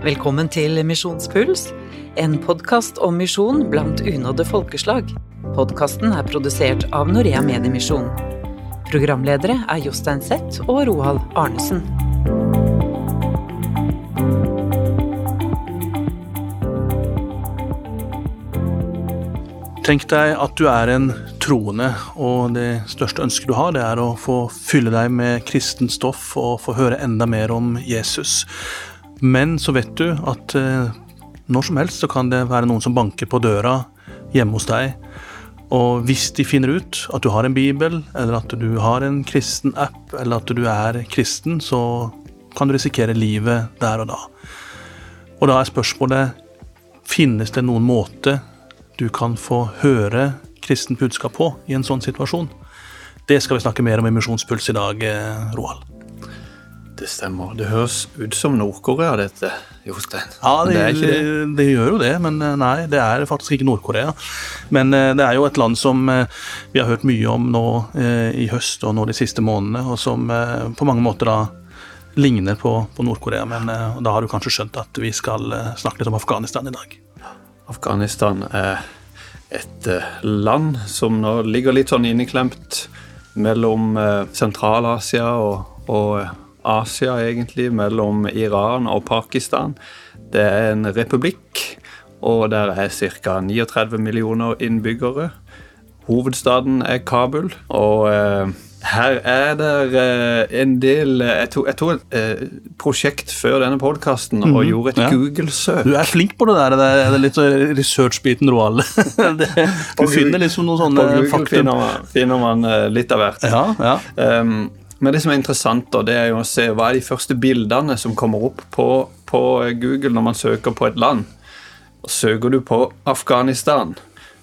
Velkommen til Misjonspuls, en podkast om misjon blant unådde folkeslag. Podkasten er produsert av Norea Mediemisjon. Programledere er Jostein Zett og Roald Arnesen. Tenk deg at du er en troende, og det største ønsket du har, det er å få fylle deg med kristent stoff og få høre enda mer om Jesus. Men så vet du at eh, når som helst så kan det være noen som banker på døra hjemme hos deg. Og hvis de finner ut at du har en bibel, eller at du har en kristen app, eller at du er kristen, så kan du risikere livet der og da. Og da er spørsmålet finnes det noen måte du kan få høre kristent budskap på i en sånn situasjon. Det skal vi snakke mer om i Misjonspuls i dag, eh, Roald. Det stemmer. Det høres ut som Nord-Korea, dette, Jostein. Ja, det, det, det. det gjør jo det, men eh, nei, det er faktisk ikke Nord-Korea. Men eh, det er jo et land som eh, vi har hørt mye om nå i høst og nå de siste månedene, og som på mange måter da ligner på, på Nord-Korea. Men da har du kanskje skjønt at vi skal snakke litt om Afghanistan i dag. Afghanistan er et land som nå ligger litt sånn inneklemt mellom Sentral-Asia og, og Asia, egentlig. Mellom Iran og Pakistan. Det er en republikk, og der er ca. 39 millioner innbyggere. Hovedstaden er Kabul, og eh, her er det eh, en del eh, Jeg tok, jeg tok et eh, prosjekt før denne podkasten og gjorde et ja. Google-søk. Du er flink på det der, det er, det er litt research-biten, Roald. Du finner liksom noen faktum. På Google faktum. finner man, finner man eh, litt av hvert. Ja, ja. Um, men det som er interessant, da, det er jo å se hva er de første bildene som kommer opp på, på Google når man søker på et land. Og Søker du på Afghanistan,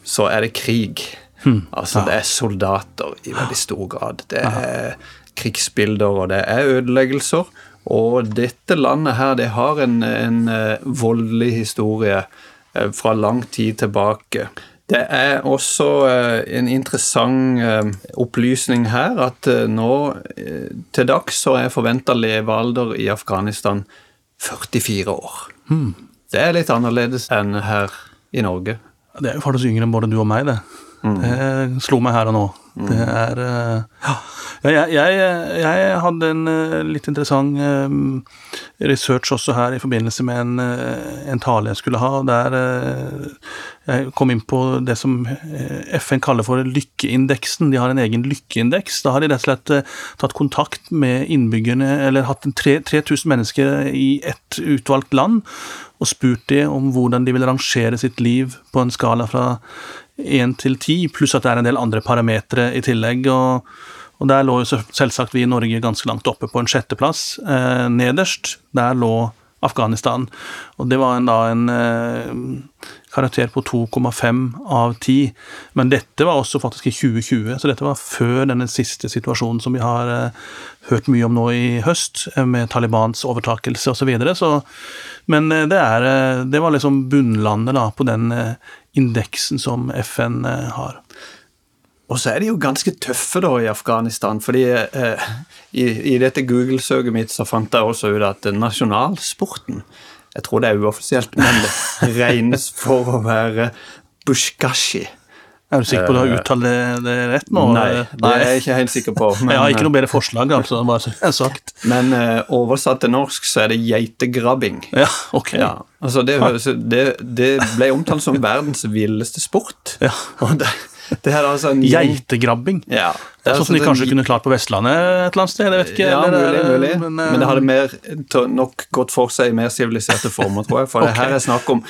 så er det krig. Altså, det er soldater i veldig stor grad. Det er krigsbilder, og det er ødeleggelser. Og dette landet her, det har en, en eh, voldelig historie eh, fra lang tid tilbake. Det er også eh, en interessant eh, opplysning her at eh, nå til dags så er forventa levealder i Afghanistan 44 år. Det er litt annerledes enn her i Norge. Det er jo faktisk yngre enn både du og meg, det. Det slo meg her og nå. Det er eh, Ja. Jeg, jeg, jeg hadde en eh, litt interessant eh, research også her i forbindelse med en, en tale jeg skulle ha, der jeg kom inn på det som FN kaller for lykkeindeksen. De har en egen lykkeindeks. Da har de rett og slett tatt kontakt med innbyggerne, eller hatt 3000 mennesker i ett utvalgt land, og spurt de om hvordan de vil rangere sitt liv på en skala fra 1 til 10, pluss at det er en del andre parametere i tillegg. og og Der lå jo selvsagt vi i Norge ganske langt oppe på en sjetteplass. Eh, nederst, der lå Afghanistan. Og det var en, da en eh, karakter på 2,5 av 10. Men dette var også faktisk i 2020, så dette var før denne siste situasjonen som vi har eh, hørt mye om nå i høst, eh, med Talibans overtakelse osv. Så videre. så, men eh, det, er, eh, det var liksom bunnlandet da, på den eh, indeksen som FN har. Og så er de jo ganske tøffe da i Afghanistan, fordi eh, i, i dette Google-søket mitt så fant jeg også ut at nasjonalsporten Jeg tror det er uoffisielt, men det regnes for å være bushkashi. Er du sikker på at du har uttalt det, det rett nå? Eh, Nei, det er jeg ikke helt sikker på. Men, jeg har ikke noe bedre forslag, altså. Bare sagt. men eh, oversatt til norsk så er det geitegrabbing. Ja, ok. Ja, altså det, det, det ble omtalt som verdens villeste sport. Ja. Og det, det er altså en Geitegrabbing. Ja, Det er altså som de en kanskje kunne klart på Vestlandet et eller annet sted? Jeg vet ikke. Ja, mulig, mulig. Men, Men, eh, det hadde mer, nok gått for seg i mer siviliserte former, tror jeg. For okay. det her er snakk om,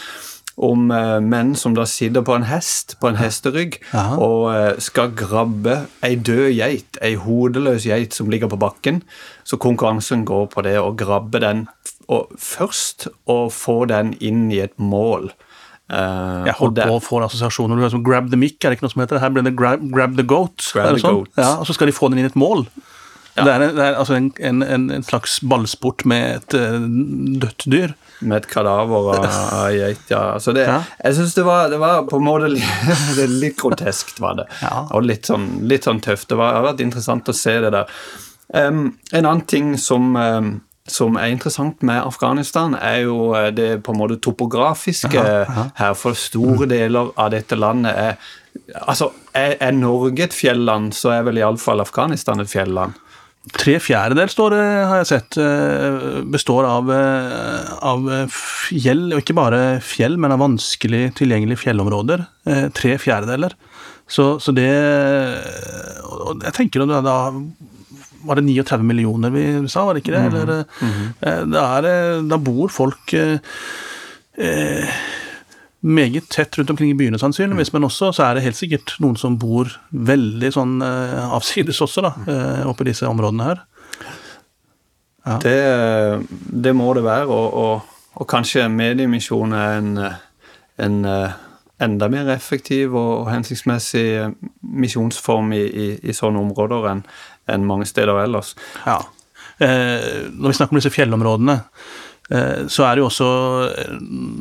om uh, menn som da sitter på en hest, på en hesterygg, Aha. og uh, skal grabbe ei død geit, ei hodeløs geit som ligger på bakken. Så konkurransen går på det å grabbe den og først, å få den inn i et mål. Eh, jeg holdt på å få assosiasjoner. Du er som Grab the mic, er det ikke noe som heter? det? Her blir det grab, grab the goat. Grab the sånn? goat. Ja, og så skal de få den inn i et mål. Det er, det er altså en, en, en, slags ballsport med et eh, dødt dyr. Med et kadaver av geit, ja. Altså det, Ja. Jeg syns det, var- det var på en måte litt, litt groteskt, var det. Ja. Og litt sånn, litt sånn tøft. Det var, det har vært interessant å se det der. Um, en annen ting som, em, som er interessant med Afghanistan, er jo eh, det på en måte topografiske Aha, aha. her. For store deler av dette landet er Altså, er, er Norge et fjelland, så er vel iallfall Afghanistan et fjelland. Tre fjerdedel står det, har jeg sett, eh, består av, eh, av fjell, og ikke bare fjell, men av vanskelig tilgjengelige fjellområder. Tre fjerdedeler. Så, så det Jeg tenker at da var det 39 millioner vi sa, var det ikke det? Eller, eh, det er, eh, da bor folk eh, eh, meget tett rundt omkring i byene, sannsynligvis, men også så er det helt sikkert noen som bor veldig sånn eh, avsides også, da, eh, oppe i disse områdene her. Ja. Det, det må det være, og, og, og kanskje mediemisjon er en, en enda mer effektiv og hensiktsmessig misjonsform i, i, i sånne områder enn enn mange steder ellers. Ja. Eh, når vi snakker om disse fjellområdene, eh, så er det jo også eh,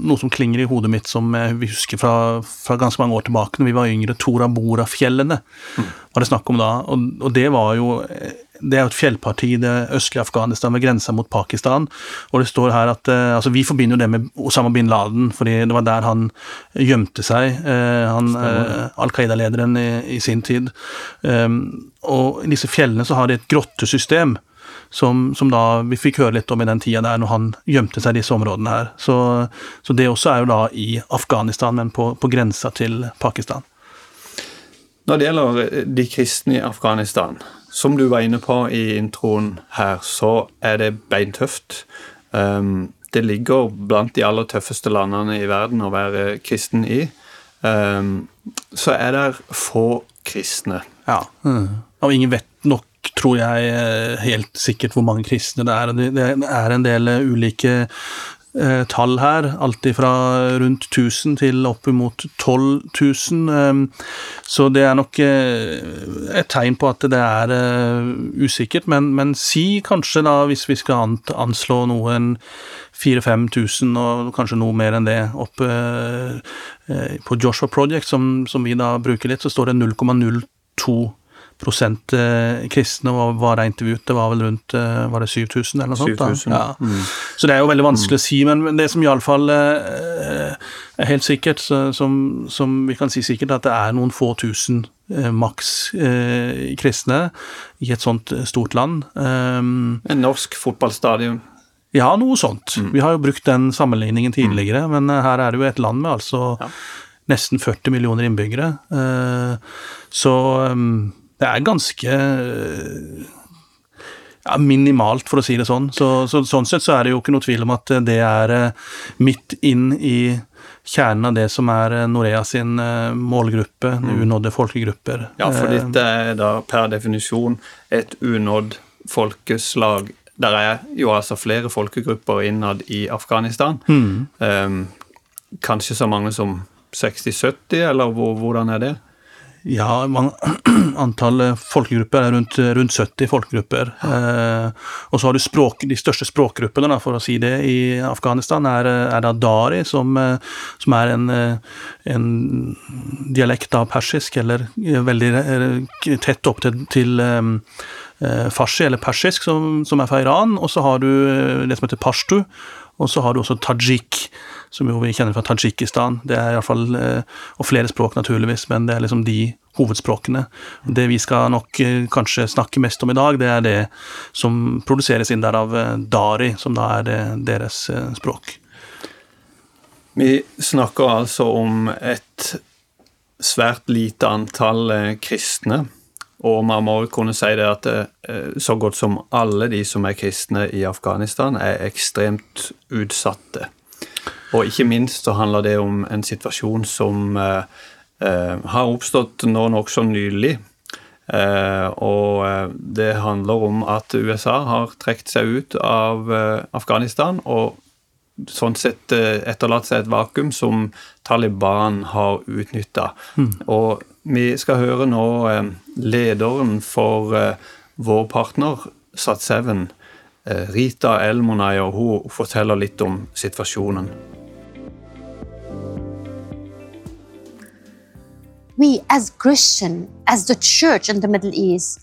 noe som klinger i hodet mitt som vi husker fra, fra ganske mange år tilbake, når vi var yngre. Tora Bora-fjellene var det snakk om da. Og, og det var jo eh, det er jo et fjellparti i det østlige Afghanistan ved grensa mot Pakistan. Og det står her at eh, altså Vi forbinder jo det med Osama bin Laden, fordi det var der han gjemte seg. eh, han, eh, Al Qaida-lederen i, i sin tid. Um, og i disse fjellene så har de et grottesystem. Som, som da vi fikk høre litt om i den tida der når han gjemte seg i disse områdene her. Så, så det også er jo da i Afghanistan, men på, på grensa til Pakistan. Når det gjelder de kristne i Afghanistan, som du var inne på i introen her, så er det beintøft. Um, det ligger blant de aller tøffeste landene i verden å være kristen i. Um, så er det få kristne. Ja. Og ingen vet nok, tror jeg, eh, helt sikkert hvor mange kristne det er. Det, er en del eh, ulike tall her. Alt fra rundt 1000 til oppimot 12 000. Eh, så det er nok eh, et tegn på at det er eh, usikkert. Men, men si kanskje, da, hvis vi skal anslå anslå noen 4000-5000, og kanskje noe mer enn det, opp eh, eh, på Joshua Project, som, som vi da bruker litt, så står det 0,02 prosent eh, kristne var det intervjuet, det var vel rundt eh, var det 7000 eller noe sånt. da? 7000, Ja. mm. Så det er jo veldig vanskelig å si, men det som iallfall eh, er helt sikkert, som, som vi kan si sikkert, at det er noen få tusen maks kristne i et sånt stort land. Um, En norsk fotballstadion. ja, noe sånt. Vi har jo brukt den sammenligningen tidligere, men eh, her er det jo et land med altså Ja. nesten 40 millioner innbyggere. Så um, det er ganske eh, ja, minimalt, for å si det sånn. Så, så, sånn sett så er det jo ikke noe tvil om at det er eh, midt inn i kjernen av det som er eh, Norea sin målgruppe, målgruppe, unådde folkegrupper. Ja, for Eh, dette er da per definisjon et unådd folkeslag. Der er jo altså flere folkegrupper innad i Afghanistan. mm. Um, kanskje så mange som 60-70, eller hvordan er det? Ja, man, antall folkegrupper er rundt, rundt 70 folkegrupper. Eh, og så har du språk, de største språkgruppene, da, for å si det, i Afghanistan, er, er da dari, som, eh, som er en, eh, en dialekt av persisk, eller eh, veldig tett opp til, til eh, eh, farsi, eller persisk, som, som er fra Iran. Og så har du det som heter pashtu, og så har du også tajik, som jo vi kjenner fra Tadsjikistan. Det er iallfall eh, Og flere språk, naturligvis, men det er liksom de hovedspråkene. Det vi skal nok eh, kanskje snakke mest om i dag, det er det som produseres inn der av eh, dari, som da er deres språk. Vi snakker altså om et svært lite antall kristne. Og man må kunne si det at eh, så godt som alle de som er kristne i Afghanistan, er ekstremt utsatte. Og ikke minst så handler det om en situasjon som eh, eh, har oppstått nå nokså nylig. Eh, og eh, det handler om at USA har trukket seg ut av eh, Afghanistan og sånn sett etterlatt seg et vakuum som Taliban har utnytta. Og vi skal høre nå eh, lederen for eh, vår partner Sat7, eh, Rita El-Monay, og hun forteller litt om situasjonen. we as Christian, as the church in the Middle East,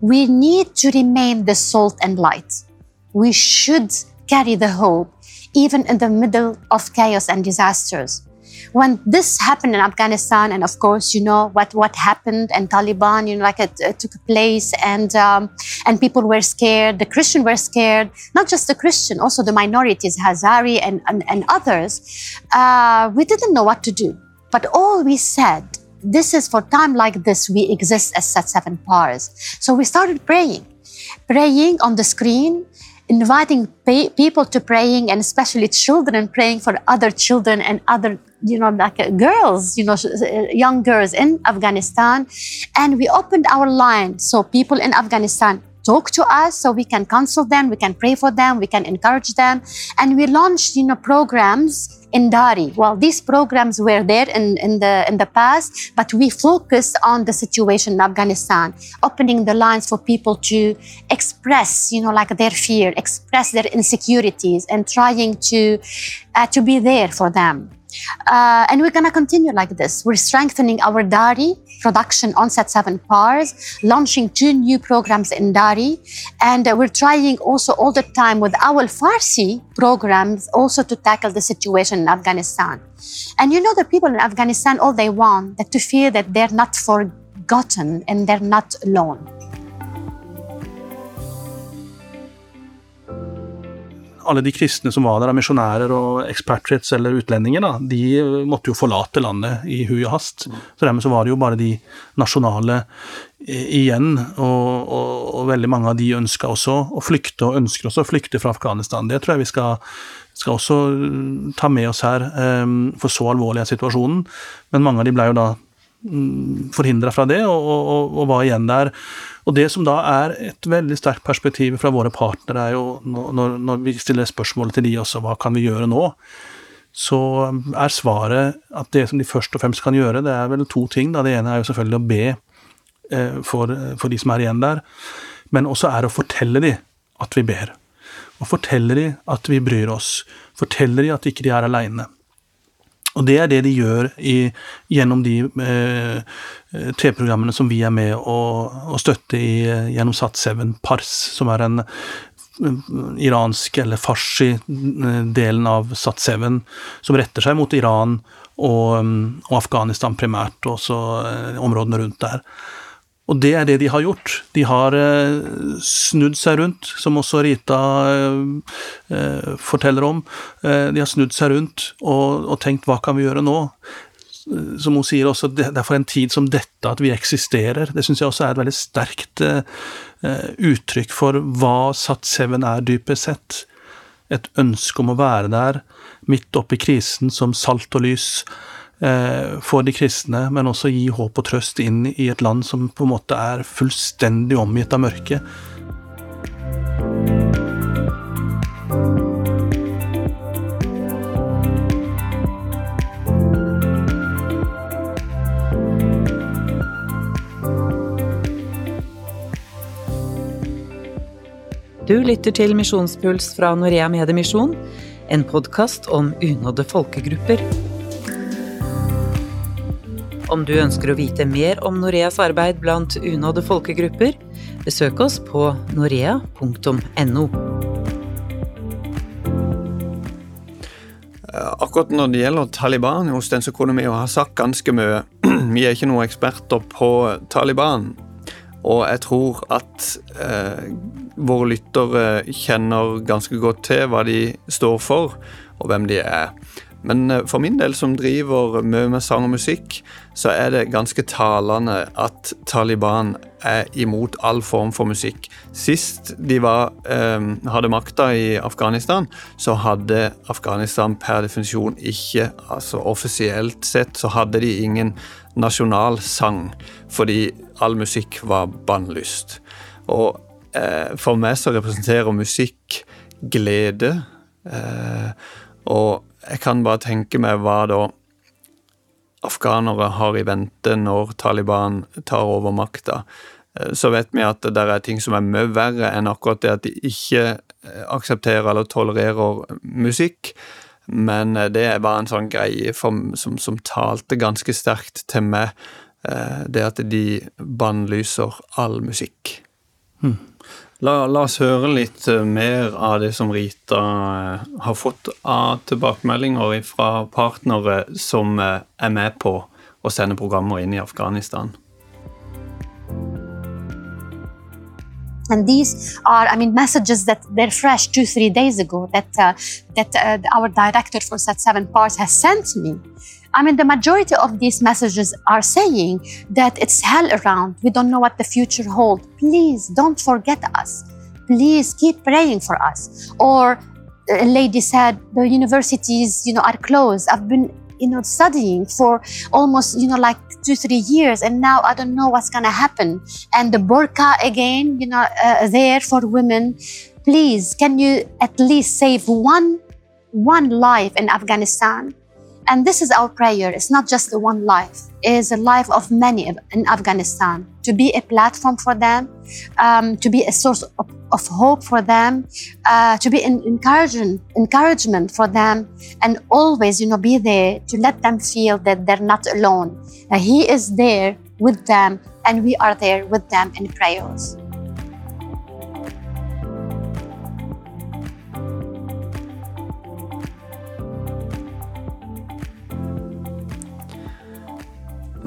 we need to remain the salt and light. we should carry the hope even in the middle of chaos and disasters. When this happened in Afghanistan, and of course, you know what, what happened, and Taliban, you know, like it, it took place, and um, and people were scared. The Christian were scared. Not just the Christian, also the minorities, Hazari and and, and others. Uh, we didn't know what to do. But all we said, this is for time like this, we exist as Set Seven Pars. So we started praying, praying on the screen, inviting people to praying, and especially children praying for other children and other, you know, like uh, girls, you know, uh, young girls in Afghanistan. And we opened our line so people in Afghanistan talk to us so we can counsel them we can pray for them we can encourage them and we launched you know programs in Dari. Well, these programs were there in, in the in the past, but we focused on the situation in Afghanistan, opening the lines for people to express, you know, like their fear, express their insecurities, and trying to uh, to be there for them. Uh, and we're going to continue like this. We're strengthening our Dari production on Set 7 Pars, launching two new programs in Dari. And uh, we're trying also all the time with our Farsi programs also to tackle the situation in Afghanistan. And you know, the people in Afghanistan, all they want that to feel that they're not forgotten and they're not alone. Alle de kristne som var der, misjonærer og expatriates eller utlendinger, da, de måtte jo forlate landet i hui og hast. Så dermed så var det jo bare de nasjonale igjen, og, og, og veldig mange av de ønska også å flykte, og ønsker også å flykte fra Afghanistan. Det tror jeg vi skal, skal også ta med oss her, for så alvorlig er situasjonen. Men mange av de ble jo da forhindra fra det, og, og, og, var igjen der. Og det som da er et veldig sterkt perspektiv fra våre partnere, er jo når, når vi stiller spørsmålet til de også, hva kan vi gjøre nå? Så er svaret at det som de først og fremst kan gjøre, det er vel to ting. Da. Det ene er jo selvfølgelig å be eh, for, for, de som er igjen der, men også er å fortelle de at vi ber. Og fortelle de at vi bryr oss. Fortelle de at ikke de er aleine. Og det er det de gjør i, gjennom de eh, TV-programmene som vi er med å, å støtte i, gjennom Sat7 Pars, som er en iransk eller farsi-delen av Sat7, som retter seg mot Iran og, og Afghanistan primært, og også områdene rundt der. Og det er det de har gjort. De har eh, snudd seg rundt, som også Rita eh, forteller om. Eh, de har snudd seg rundt og, og, tenkt hva kan vi gjøre nå? Som hun sier også, det er for en tid som dette at vi eksisterer. Det syns jeg også er et veldig sterkt uttrykk for hva Sat7 er, dypest sett. Et ønske om å være der, midt oppi krisen, som salt og lys Eh, for de kristne, men også gi håp og trøst inn i et land som på en måte er fullstendig omgitt av mørke. Du lytter til Misjonspuls fra Norea Mediemisjon, en podkast om unådde folkegrupper. Om du ønsker å vite mer om Noreas arbeid blant unådde folkegrupper, besøk oss på norea.no. Akkurat når det gjelder Taliban hos den, så kunne vi jo ha sagt ganske mye. Vi er ikke noen eksperter på Taliban. Og jeg tror at eh, våre lyttere kjenner ganske godt til hva de står for, og hvem de er. Men eh, for min del, som driver mye med sang og musikk, så er det ganske talende at Taliban er imot all form for musikk. Sist de var, eh, hadde makta i Afghanistan, så hadde Afghanistan per definisjon ikke altså Offisielt sett så hadde de ingen nasjonalsang, fordi all musikk var bannlyst. Og eh, for meg så representerer musikk glede. Eh, og jeg kan bare tenke meg hva da afghanere har i vente når Taliban tar over makta. Eh, så vet vi at det er ting som er mye verre enn akkurat det at de ikke eh, aksepterer eller tolererer musikk. Men det det var en sånn greie for, som, som, talte ganske sterkt til meg, det at de bannlyser all musikk. Hmm. La, la, oss høre litt uh, mer av det som Rita uh, har fått av tilbakemeldinger fra partnere som uh, er med på å sende programmer inn i Afghanistan. And these are, I mean, messages that they're fresh two, three days ago that uh, that uh, our director for Set Seven Parts has sent me. I mean, the majority of these messages are saying that it's hell around. We don't know what the future holds. Please don't forget us. Please keep praying for us. Or a lady said the universities, you know, are closed. I've been, you know, studying for almost, you know, like two, three years, and now I don't know what's gonna happen. And the burqa again, you know, uh, there for women. Please, can you at least save one, one life in Afghanistan? And this is our prayer. It's not just the one life, it is a life of many in Afghanistan. To be a platform for them, um, to be a source of, of hope for them, uh, to be an encouragement, encouragement for them, and always, you know, be there to let them feel that they're not alone. Uh, he is there with them, and we are there with them in prayers.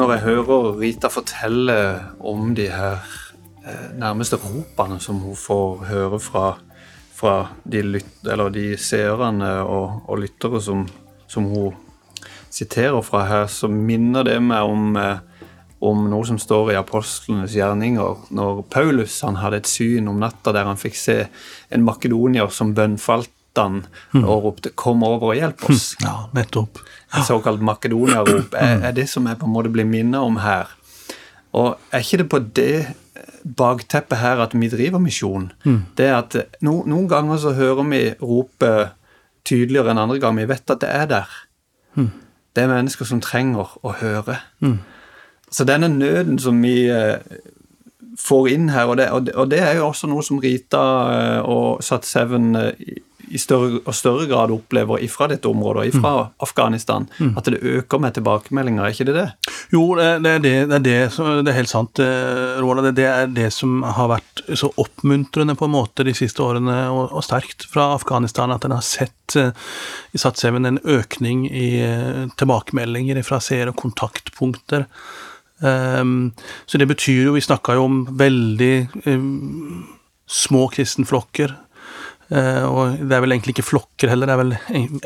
Når jeg hører Rita fortelle om de her eh, nærmeste ropene som hun får høre fra, fra de, lyt, de seerne og, og lyttere som, som, hun siterer fra her, så minner det meg om, eh, om noe som står i apostlenes gjerninger. Når Paulus han hadde et syn om natta der han fikk se en makedonier som bønnfalt han og ropte 'Kom over og hjelp oss'. Ja, nettopp. Et såkalt Makedonia-rop er, er, det som jeg på en måte blir minnet om her. Og er ikke det på det bakteppet her at vi driver misjon? Mm. Det er at no, Noen ganger så hører vi ropet tydeligere enn andre ganger. Vi vet at det er der. Mm. Det er mennesker som trenger å høre. Mm. Så denne nøden som vi eh, får inn her, og det, og, det, og det, er jo også noe som Rita eh, og Sat Seven eh, i større og større grad opplever ifra dette området, ifra mm. Afghanistan, mm. at det øker med tilbakemeldinger, er ikke det det? Jo, det, er, det, det, er, det, det er helt sant, eh, Roald. Det, er det som har vært så oppmuntrende på en måte de siste årene, og, og sterkt fra Afghanistan, at en har sett uh, i satsheven en økning i uh, tilbakemeldinger fra seere og kontaktpunkter. Um, så det betyr jo Vi snakka jo om veldig um, små kristenflokker Eh, og det er vel egentlig ikke flokker heller, det er vel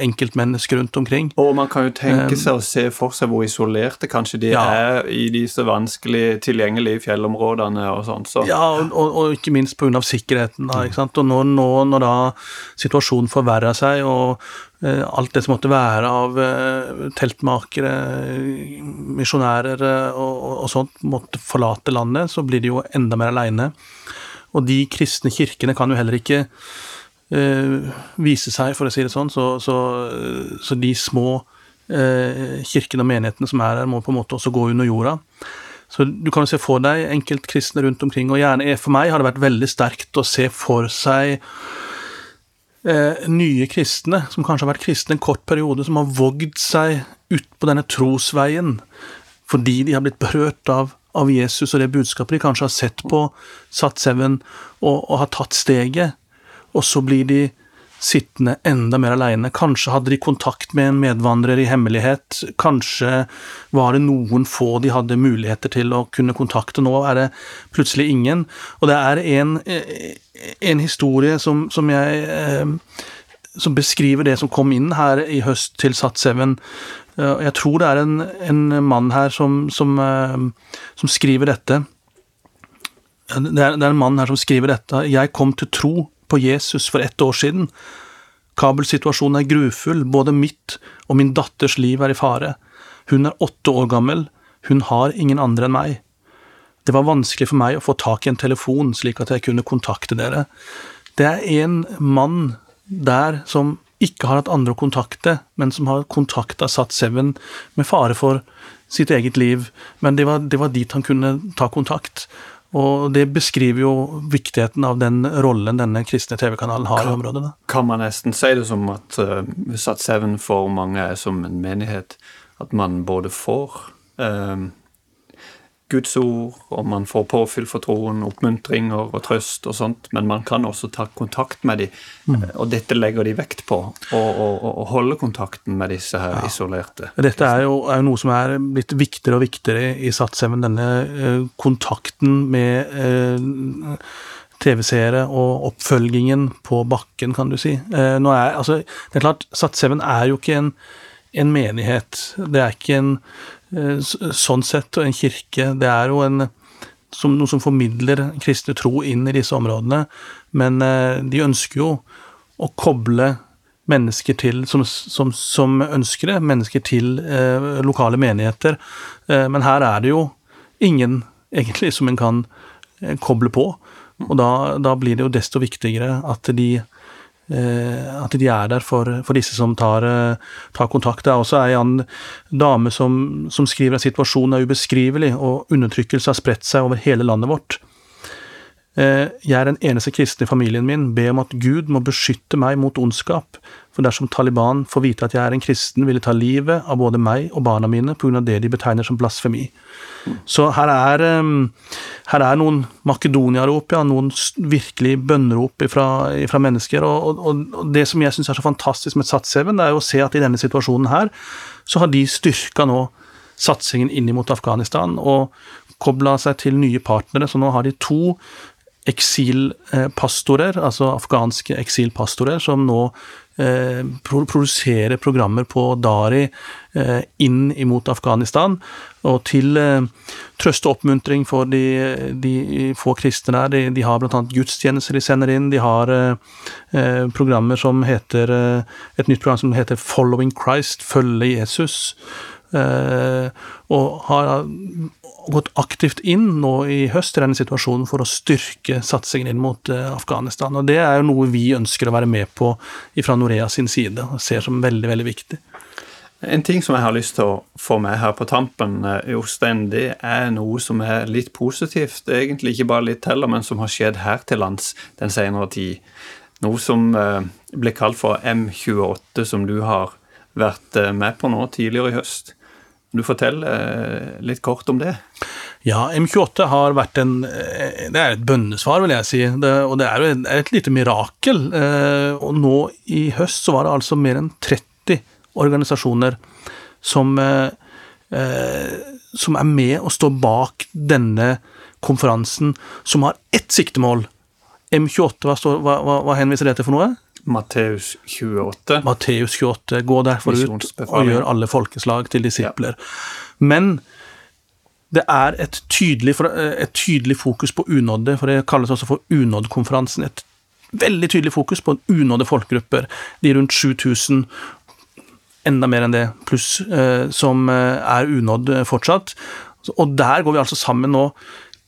enkeltmennesker rundt omkring. Og man kan jo tenke seg å se for seg hvor isolerte kanskje de ja. er i disse vanskelig tilgjengelige fjellområdene og sånn. Så. Ja, og, og, og, ikke minst pga. sikkerheten. da, ikke sant? Og nå, nå når da situasjonen forverra seg, og uh, alt det som måtte være av teltmakere, misjonærer og, og, sånt, måtte forlate landet, så blir de jo enda mer aleine. Og de kristne kirkene kan jo heller ikke eh, vise seg, for å si det sånn. Så, så, så de små eh, kirkene og menighetene som er her, må på en måte også gå under jorda. Så du kan jo se for deg enkeltkristne rundt omkring, og gjerne For meg har det vært veldig sterkt å se for seg eh, nye kristne, som kanskje har vært kristne en kort periode, som har vågd seg ut på denne trosveien fordi de har blitt berørt av, av Jesus og det budskapet de kanskje har sett på, satt seven og, og har tatt steget og så blir de sittende enda mer aleine. Kanskje hadde de kontakt med en medvandrer i hemmelighet, kanskje var det noen få de hadde muligheter til å kunne kontakte. Nå er det plutselig ingen. Og det er en, en historie som, som jeg eh, som beskriver det som kom inn her i høst til Sat7. Jeg tror det er en, en mann her som, som, eh, som skriver dette. Det er, det er en mann her som skriver dette. Jeg kom til tro på Jesus for ett år siden. Kabelsituasjonen er grufull, både mitt og min datters liv er i fare. Hun er åtte år gammel, hun har ingen andre enn meg. Det var vanskelig for meg å få tak i en telefon slik at jeg kunne kontakte dere. Det er en mann der som ikke har hatt andre å kontakte, men som har kontakta Sat7 med fare for sitt eget liv, men det var, det var dit han kunne ta kontakt. Og det beskriver jo viktigheten av den rollen denne kristne TV-kanalen har kan, i området. Kan man nesten si det som at uh, Sat Seven for mange er som en menighet? At man både får uh, Guds ord, og man får påfyll for troen, oppmuntringer og trøst og sånt, men man kan også ta kontakt med dem, mm. og dette legger de vekt på. Å holde kontakten med disse her ja. isolerte. Dette er jo, er noe som er blitt viktigere og viktigere i Sats7, denne eh, kontakten med eh, TV-seere og oppfølgingen på bakken, kan du si. Eh, nå er, altså, det er klart, Sats7 er jo ikke en, en menighet. Det er ikke en Eh, sånn sett en kirke. Det er jo en, som, noe som formidler kristne tro inn i disse områdene, men eh, de ønsker jo å koble mennesker til, som, som, som ønsker det, mennesker til eh, lokale menigheter. Eh, men her er det jo ingen egentlig som en kan eh, koble på. Og da, da, blir det jo desto viktigere at de Eh, at de er der for, for disse som tar, eh, tar, kontakt. Det er også en dame som, som skriver at situasjonen er ubeskrivelig, og undertrykkelse har spredt seg over hele landet vårt. Eh, jeg er den eneste kristne i familien min, be om at Gud må beskytte meg mot ondskap, for dersom Taliban får vite at jeg er en kristen, vil de ta livet av både meg og barna mine av det de betegner som blasfemi. Så her er, her er noen Makedonia-rop, ja, noen virkelig bønnerop fra, mennesker. Og, og, og, det som jeg syns er så fantastisk med Satseven, det er jo å se at i denne situasjonen her, så har de styrka nå satsingen inn mot Afghanistan og kobla seg til nye partnere. Så nå har de to eksilpastorer, altså afghanske eksilpastorer, som nå eh, produserer programmer på Dari eh, inn imot Afghanistan. Og til eh, trøst og oppmuntring for de, de få kristne der. De, de har bl.a. gudstjenester de sender inn. De har eh, eh, programmer som heter eh, Et nytt program som heter Following Christ, Følge Jesus. Og har gått aktivt inn nå i høst i denne situasjonen for å styrke satsingen inn mot eh, Afghanistan. Og Det er jo noe vi ønsker å være med på fra Norea sin side, og ser som veldig, veldig viktig. En ting som jeg har lyst til å få med her på tampen, eh, Jostein, det er noe som er litt positivt. Egentlig ikke bare litt heller, men som har skjedd her til lands den senere tid. Noe som eh, ble kalt for M28, som du har vært med på nå tidligere i høst. Du fortelle eh, litt kort om det? Ja, M28 har vært en eh, Det er et bønnesvar, vil jeg si. Det, og det er jo et, et lite mirakel. Eh, og nå i høst så var det altså mer enn 30 organisasjoner som, som er med og står bak denne konferansen, som har ett siktemål. M28, hva, står, hva, hva henviser det til for noe? Matteus 28. Matteus 28. Gå derfor ut og gjør alle folkeslag til disipler. Ja. Men det er et tydelig, et tydelig, fokus på unådde, for det kalles også for unådkonferansen. Et veldig tydelig fokus på unådde folkegrupper. De rundt 7000, enda mer enn det, pluss, eh, som eh, er unådd fortsatt. Og der går vi altså sammen nå,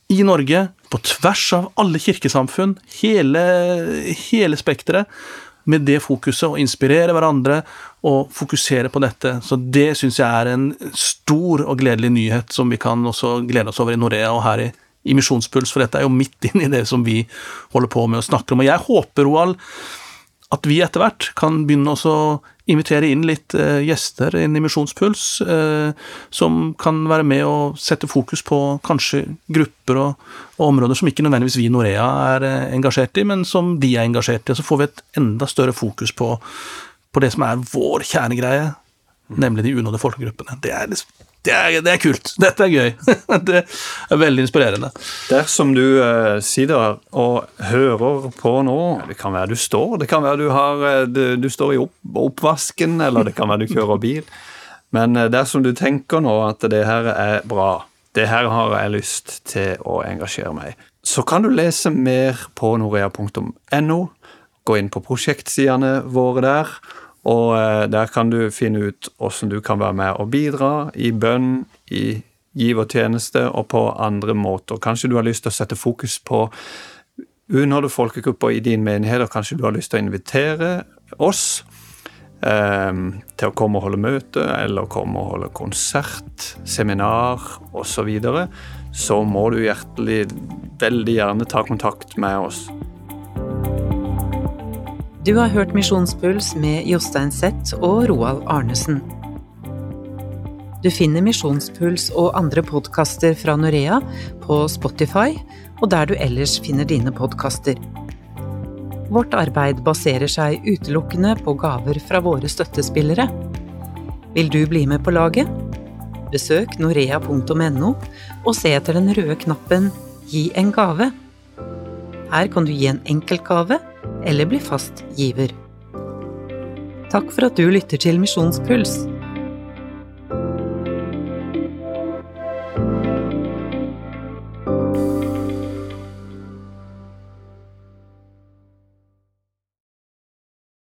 i Norge, på tvers av alle kirkesamfunn, hele, hele spekteret, med det fokuset, å inspirere hverandre og fokusere på dette. Så det syns jeg er en stor og gledelig nyhet som vi kan også glede oss over i Norea og her i, i Misjonspuls, for dette er jo midt inn i det som vi holder på med å snakke om. Og jeg håper, Roald, at vi etter hvert kan begynne å invitere inn litt eh, gjester inn i Misjonspuls, eh, som kan være med og sette fokus på kanskje grupper og, og, områder som ikke nødvendigvis vi i Norea er eh, engasjert i, men som de er engasjert i. Og så får vi et enda større fokus på, på det som er vår kjernegreie, nemlig de unådde folkegruppene. Det er liksom det er, det er, kult. Dette er gøy. det er veldig inspirerende. Dersom du uh, sitter og hører på nå Det kan være du står, det kan være du, har, eh, du, du står i opp, oppvasken, eller det kan være du kjører bil. Men uh, dersom du tenker nå at det her er bra, det her har jeg lyst til å engasjere meg så kan du lese mer på norea.no. Gå inn på prosjektsidene våre der og eh, der kan du finne ut hvordan du kan være med og bidra i bønn, i givertjeneste og på andre måter. Kanskje du har lyst til å sette fokus på unådde folkegrupper i din menighet, og kanskje du har lyst til å invitere oss eh, til å komme og holde møte, eller komme og holde konsert, seminar osv., så, videre, så må du hjertelig veldig gjerne ta kontakt med oss. Du har hørt Misjonspuls med Jostein Sett og Roald Arnesen. Du finner Misjonspuls og andre podkaster fra Norea på Spotify og der du ellers finner dine podkaster. Vårt arbeid baserer seg utelukkende på gaver fra våre støttespillere. Vil du bli med på laget? Besøk norea.no og se etter den røde knappen Gi en gave. Her kan du gi en enkeltgave eller bli fast giver. Takk for at du lytter til Misjonspuls.